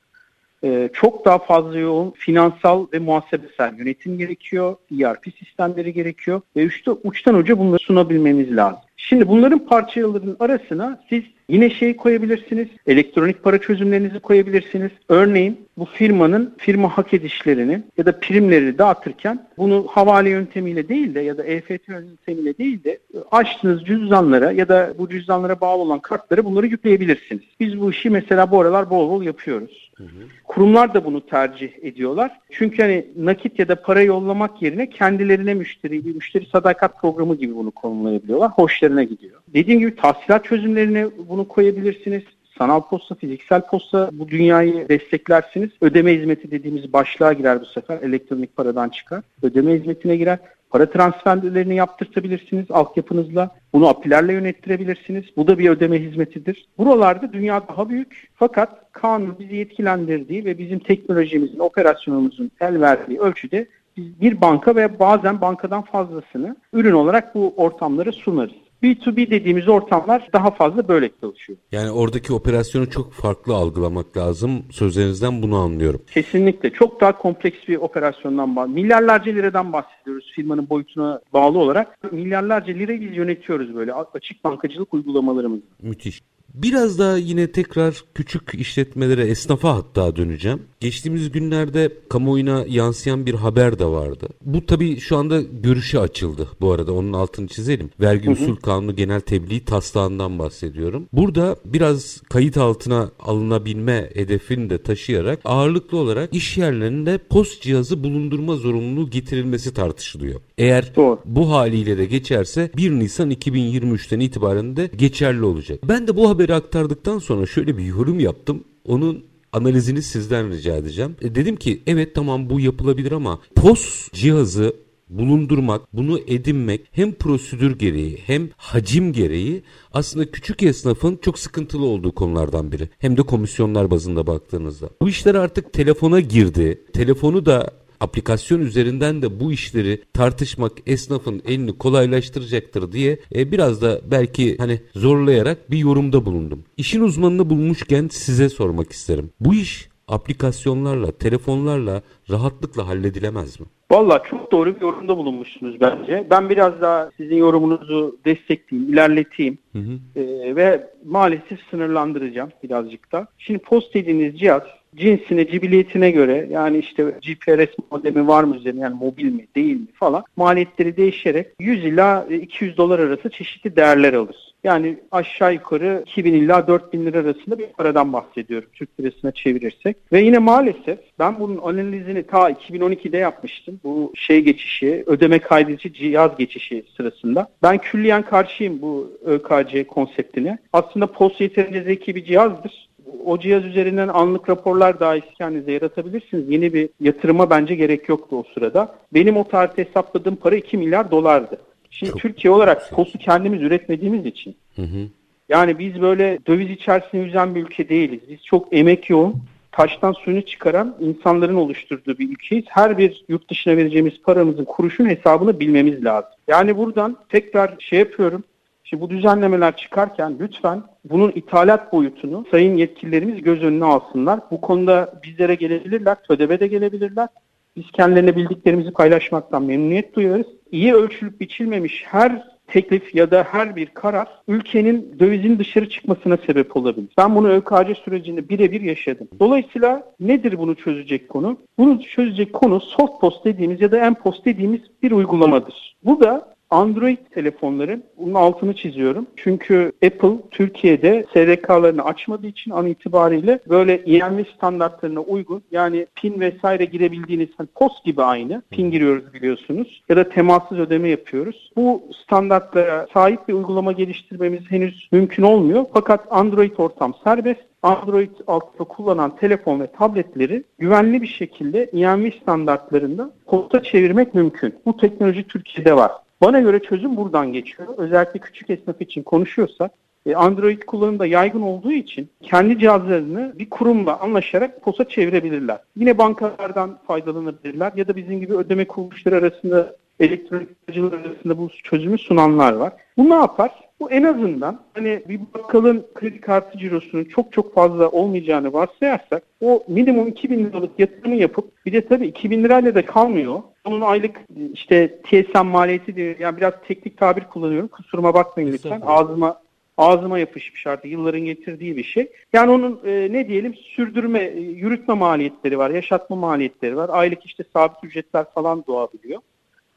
Ee, çok daha fazla yoğun finansal ve muhasebesel yönetim gerekiyor. ERP sistemleri gerekiyor ve işte uçtan uca bunları sunabilmeniz lazım. Şimdi bunların parçalarının arasına siz yine şey koyabilirsiniz. Elektronik para çözümlerinizi koyabilirsiniz. Örneğin bu firmanın firma hak edişlerini ya da primleri dağıtırken bunu havale yöntemiyle değil de ya da EFT yöntemiyle değil de açtığınız cüzdanlara ya da bu cüzdanlara bağlı olan kartlara bunları yükleyebilirsiniz. Biz bu işi mesela bu aralar bol bol yapıyoruz. Hı hı. Kurumlar da bunu tercih ediyorlar. Çünkü hani nakit ya da para yollamak yerine kendilerine müşteri, bir müşteri sadakat programı gibi bunu konumlayabiliyorlar. Hoşlarına gidiyor. Dediğim gibi tahsilat çözümlerine bunu koyabilirsiniz. Sanal posta, fiziksel posta bu dünyayı desteklersiniz. Ödeme hizmeti dediğimiz başlığa girer bu sefer. Elektronik paradan çıkar. Ödeme hizmetine girer. Para transferlerini yaptırtabilirsiniz altyapınızla. Bunu apilerle yönettirebilirsiniz. Bu da bir ödeme hizmetidir. Buralarda dünya daha büyük fakat kanun bizi yetkilendirdiği ve bizim teknolojimizin, operasyonumuzun el verdiği ölçüde biz bir banka ve bazen bankadan fazlasını ürün olarak bu ortamlara sunarız. B2B dediğimiz ortamlar daha fazla böyle çalışıyor. Yani oradaki operasyonu çok farklı algılamak lazım. Sözlerinizden bunu anlıyorum. Kesinlikle. Çok daha kompleks bir operasyondan bahsediyoruz. Milyarlarca liradan bahsediyoruz firmanın boyutuna bağlı olarak. Milyarlarca lirayı yönetiyoruz böyle açık bankacılık uygulamalarımızı. Müthiş. Biraz daha yine tekrar küçük işletmelere, esnafa hatta döneceğim. Geçtiğimiz günlerde kamuoyuna yansıyan bir haber de vardı. Bu tabii şu anda görüşe açıldı bu arada onun altını çizelim. Vergi usul kanunu genel tebliğ taslağından bahsediyorum. Burada biraz kayıt altına alınabilme hedefini de taşıyarak ağırlıklı olarak iş yerlerinde post cihazı bulundurma zorunluluğu getirilmesi tartışılıyor. Eğer Doğru. bu haliyle de geçerse 1 Nisan 2023'ten itibaren de geçerli olacak. Ben de bu haberi aktardıktan sonra şöyle bir yorum yaptım. Onun analizini sizden rica edeceğim. E dedim ki evet tamam bu yapılabilir ama POS cihazı bulundurmak, bunu edinmek hem prosedür gereği hem hacim gereği aslında küçük esnafın çok sıkıntılı olduğu konulardan biri. Hem de komisyonlar bazında baktığınızda. Bu işler artık telefona girdi. Telefonu da aplikasyon üzerinden de bu işleri tartışmak esnafın elini kolaylaştıracaktır diye e, biraz da belki hani zorlayarak bir yorumda bulundum. İşin uzmanını bulmuşken size sormak isterim. Bu iş aplikasyonlarla, telefonlarla rahatlıkla halledilemez mi? Valla çok doğru bir yorumda bulunmuşsunuz bence. Ben biraz daha sizin yorumunuzu destekleyeyim, ilerleteyim hı hı. Ee, ve maalesef sınırlandıracağım birazcık da. Şimdi post dediğiniz cihaz cinsine, cibiliyetine göre yani işte GPRS modemi var mı üzerine yani mobil mi değil mi falan maliyetleri değişerek 100 ila 200 dolar arası çeşitli değerler alır. Yani aşağı yukarı 2000 ila 4000 lira arasında bir paradan bahsediyorum Türk lirasına çevirirsek. Ve yine maalesef ben bunun analizini ta 2012'de yapmıştım. Bu şey geçişi, ödeme kaydedici cihaz geçişi sırasında. Ben külliyen karşıyım bu ÖKC konseptine. Aslında post yeterince zeki bir cihazdır o cihaz üzerinden anlık raporlar dahi kendinize yaratabilirsiniz. Yeni bir yatırıma bence gerek yoktu o sırada. Benim o tarihte hesapladığım para 2 milyar dolardı. Şimdi Çok Türkiye olarak postu kendimiz üretmediğimiz için. Hı hı. Yani biz böyle döviz içerisinde yüzen bir ülke değiliz. Biz çok emek yoğun, taştan suyunu çıkaran insanların oluşturduğu bir ülkeyiz. Her bir yurt dışına vereceğimiz paramızın kuruşun hesabını bilmemiz lazım. Yani buradan tekrar şey yapıyorum. Şimdi bu düzenlemeler çıkarken lütfen bunun ithalat boyutunu sayın yetkililerimiz göz önüne alsınlar. Bu konuda bizlere gelebilirler, TÖDEB'e de gelebilirler. Biz kendilerine bildiklerimizi paylaşmaktan memnuniyet duyarız. İyi ölçülüp biçilmemiş her teklif ya da her bir karar ülkenin dövizin dışarı çıkmasına sebep olabilir. Ben bunu ÖKC sürecinde birebir yaşadım. Dolayısıyla nedir bunu çözecek konu? Bunu çözecek konu soft post dediğimiz ya da M-Post dediğimiz bir uygulamadır. Bu da Android telefonların bunun altını çiziyorum. Çünkü Apple Türkiye'de SDK'larını açmadığı için an itibariyle böyle EMV standartlarına uygun yani pin vesaire girebildiğiniz hani post gibi aynı. Pin giriyoruz biliyorsunuz ya da temassız ödeme yapıyoruz. Bu standartlara sahip bir uygulama geliştirmemiz henüz mümkün olmuyor. Fakat Android ortam serbest. Android altyapı kullanan telefon ve tabletleri güvenli bir şekilde EMV standartlarında posta çevirmek mümkün. Bu teknoloji Türkiye'de var. Bana göre çözüm buradan geçiyor. Özellikle küçük esnaf için konuşuyorsak e, Android kullanımda yaygın olduğu için kendi cihazlarını bir kurumla anlaşarak posa çevirebilirler. Yine bankalardan faydalanabilirler ya da bizim gibi ödeme kuruluşları arasında elektronik aracılar arasında bu çözümü sunanlar var. Bu ne yapar? Bu en azından hani bir bakkalın kredi kartı cirosunun çok çok fazla olmayacağını varsayarsak o minimum 2000 liralık yatırımı yapıp bir de tabii 2000 lirayla da kalmıyor. Onun aylık işte TSM maliyeti diye yani biraz teknik tabir kullanıyorum. Kusuruma bakmayın lütfen. Ağzıma ağzıma yapışmış artık yılların getirdiği bir şey. Yani onun e, ne diyelim sürdürme, e, yürütme maliyetleri var, yaşatma maliyetleri var. Aylık işte sabit ücretler falan doğabiliyor.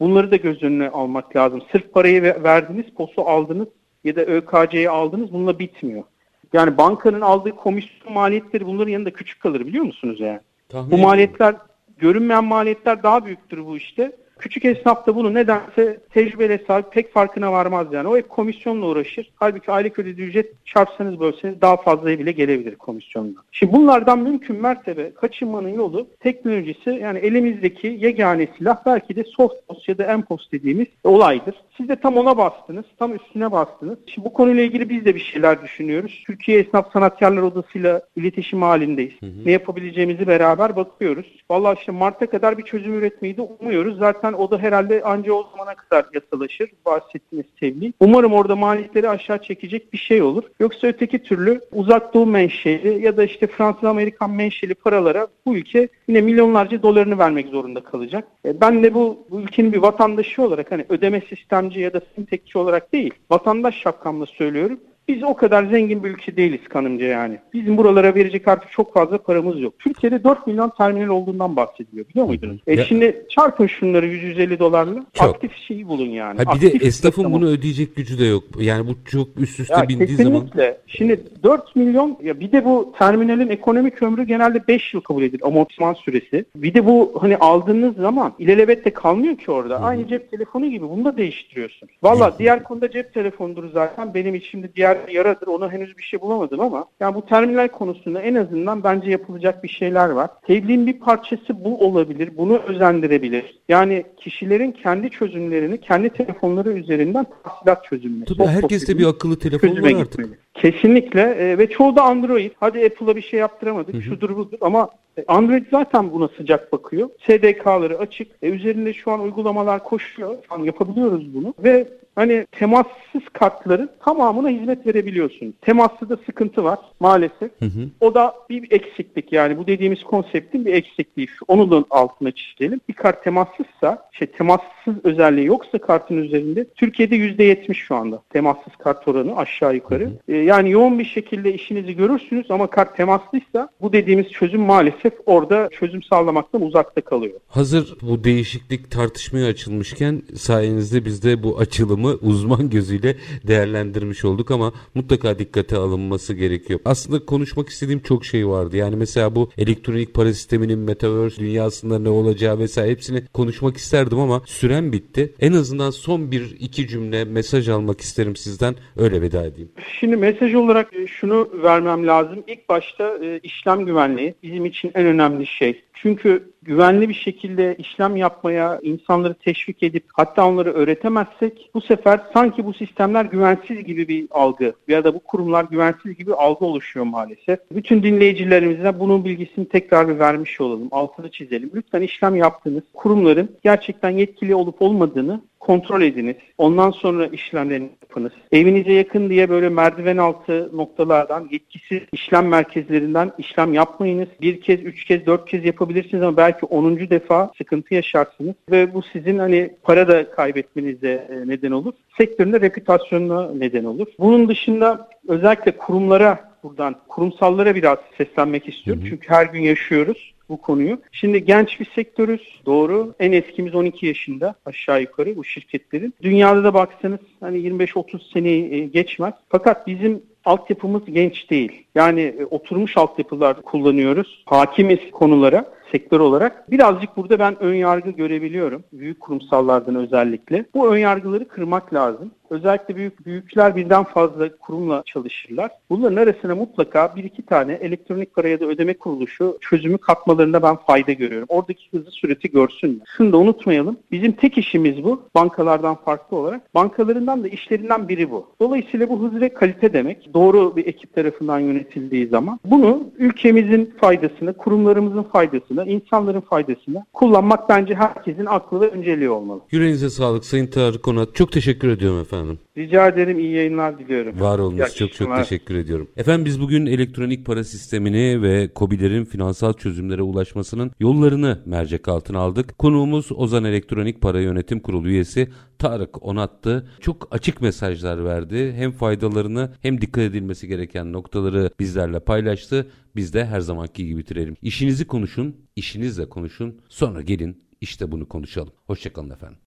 Bunları da göz önüne almak lazım. Sırf parayı verdiniz, posu aldınız ya da ÖKC'yi aldınız bununla bitmiyor. Yani bankanın aldığı komisyon maliyetleri bunların yanında küçük kalır biliyor musunuz yani? Tahmin bu maliyetler görünmeyen maliyetler daha büyüktür bu işte. Küçük esnaf da bunu nedense tecrübeyle sahip pek farkına varmaz yani. O hep komisyonla uğraşır. Halbuki aylık ödediği ücret çarpsanız bölseniz daha fazlaya bile gelebilir komisyonla. Şimdi bunlardan mümkün mertebe kaçınmanın yolu teknolojisi yani elimizdeki yegane silah belki de soft post ya da M-Post dediğimiz olaydır. Siz de tam ona bastınız, tam üstüne bastınız. Şimdi bu konuyla ilgili biz de bir şeyler düşünüyoruz. Türkiye Esnaf Sanatkarlar Odası'yla iletişim halindeyiz. Hı hı. Ne yapabileceğimizi beraber bakıyoruz. Vallahi işte Mart'a kadar bir çözüm üretmeyi de umuyoruz. Zaten o da herhalde anca o zamana kadar yasalaşır. Bahsettiğiniz tebliğ. Umarım orada maliyetleri aşağı çekecek bir şey olur. Yoksa öteki türlü uzak doğu menşeli ya da işte Fransız-Amerikan menşeli paralara bu ülke yine milyonlarca dolarını vermek zorunda kalacak. E, ben de bu, bu ülkenin bir vatandaşı olarak hani ödeme sistemci ya da fintechçi olarak değil, vatandaş şapkamla söylüyorum. Biz o kadar zengin bir ülke değiliz kanımca yani. Bizim buralara verecek artık çok fazla paramız yok. Türkiye'de 4 milyon terminal olduğundan bahsediliyor biliyor muydunuz? E şimdi çarpın şunları 100-150 dolarla. Çok. Aktif şeyi bulun yani. Ha, bir Aktif de esnafın bunu ödeyecek gücü de yok. Yani bu çok üst üste ya, bindiği kesinlikle. zaman. Kesinlikle. Şimdi 4 milyon ya bir de bu terminalin ekonomik ömrü genelde 5 yıl kabul edilir amortisman süresi. Bir de bu hani aldığınız zaman ilelebet de kalmıyor ki orada. Hı-hı. Aynı cep telefonu gibi bunu da değiştiriyorsun. Valla diğer konuda cep telefonudur zaten. Benim içimde diğer yaradır. Ona henüz bir şey bulamadım ama yani bu terminal konusunda en azından bence yapılacak bir şeyler var. Tebliğin bir parçası bu olabilir. Bunu özendirebilir. Yani kişilerin kendi çözümlerini kendi telefonları üzerinden tahsilat çözümleri. Tabii herkeste bir akıllı telefon var artık. Gitmeli. Kesinlikle e, ve çoğu da Android. Hadi Apple'a bir şey yaptıramadık, hı hı. şudur budur ama e, Android zaten buna sıcak bakıyor. SDK'ları açık. E, üzerinde şu an uygulamalar koşuyor. Şu an yapabiliyoruz bunu ve hani temassız kartların tamamına hizmet verebiliyorsunuz. Temaslı da sıkıntı var maalesef. Hı hı. O da bir eksiklik yani bu dediğimiz konseptin bir eksikliği. Onu da altına çizelim. Bir kart temassızsa, şey temassız özelliği yoksa kartın üzerinde Türkiye'de %70 şu anda temassız kart oranı aşağı yukarı. E, yani yoğun bir şekilde işinizi görürsünüz ama kart temaslıysa bu dediğimiz çözüm maalesef orada çözüm sağlamaktan uzakta kalıyor. Hazır bu değişiklik tartışmaya açılmışken sayenizde biz de bu açılımı uzman gözüyle değerlendirmiş olduk ama mutlaka dikkate alınması gerekiyor. Aslında konuşmak istediğim çok şey vardı. Yani mesela bu elektronik para sisteminin metaverse dünyasında ne olacağı vesaire hepsini konuşmak isterdim ama süren bitti. En azından son bir iki cümle mesaj almak isterim sizden. Öyle veda edeyim. Şimdi mesaj olarak e, şunu vermem lazım. İlk başta e, işlem güvenliği bizim için en önemli şey. Çünkü güvenli bir şekilde işlem yapmaya insanları teşvik edip hatta onları öğretemezsek bu sefer sanki bu sistemler güvensiz gibi bir algı ya da bu kurumlar güvensiz gibi algı oluşuyor maalesef. Bütün dinleyicilerimize bunun bilgisini tekrar bir vermiş olalım. Altını çizelim. Lütfen işlem yaptığınız kurumların gerçekten yetkili olup olmadığını kontrol ediniz. Ondan sonra işlemlerini yapınız. Evinize yakın diye böyle merdiven altı noktalardan yetkisiz işlem merkezlerinden işlem yapmayınız. Bir kez, üç kez, dört kez yapabilirsiniz ama belki onuncu defa sıkıntı yaşarsınız. Ve bu sizin hani para da kaybetmenize e, neden olur. Sektöründe reputasyonuna neden olur. Bunun dışında özellikle kurumlara buradan kurumsallara biraz seslenmek istiyorum. Hı hı. Çünkü her gün yaşıyoruz bu konuyu. Şimdi genç bir sektörüz. Doğru. En eskimiz 12 yaşında aşağı yukarı bu şirketlerin. Dünyada da baksanız hani 25-30 seneyi geçmez. Fakat bizim altyapımız genç değil. Yani e, oturmuş altyapılar kullanıyoruz. Hakimiz konulara sektör olarak. Birazcık burada ben ön yargı görebiliyorum. Büyük kurumsallardan özellikle. Bu ön yargıları kırmak lazım. Özellikle büyük büyükler birden fazla kurumla çalışırlar. Bunların arasına mutlaka bir iki tane elektronik para ya da ödeme kuruluşu çözümü katmalarında ben fayda görüyorum. Oradaki hızlı süreti görsünler. Şunu da unutmayalım. Bizim tek işimiz bu. Bankalardan farklı olarak. Bankalarından da işlerinden biri bu. Dolayısıyla bu hız ve kalite demek. Doğru bir ekip tarafından yönetildiği zaman. Bunu ülkemizin faydasını, kurumlarımızın faydasını, insanların faydasını kullanmak bence herkesin aklı ve önceliği olmalı. Yüreğinize sağlık Sayın Tarık Onat. Çok teşekkür ediyorum efendim. Rica ederim iyi yayınlar diliyorum. Var olunuz çok çok teşekkür ediyorum. Efendim biz bugün elektronik para sistemini ve COBİ'lerin finansal çözümlere ulaşmasının yollarını mercek altına aldık. Konuğumuz Ozan Elektronik Para Yönetim Kurulu üyesi Tarık Onat'tı. Çok açık mesajlar verdi. Hem faydalarını hem dikkat edilmesi gereken noktaları bizlerle paylaştı. Biz de her zamanki gibi bitirelim. İşinizi konuşun, işinizle konuşun. Sonra gelin işte bunu konuşalım. Hoşçakalın efendim.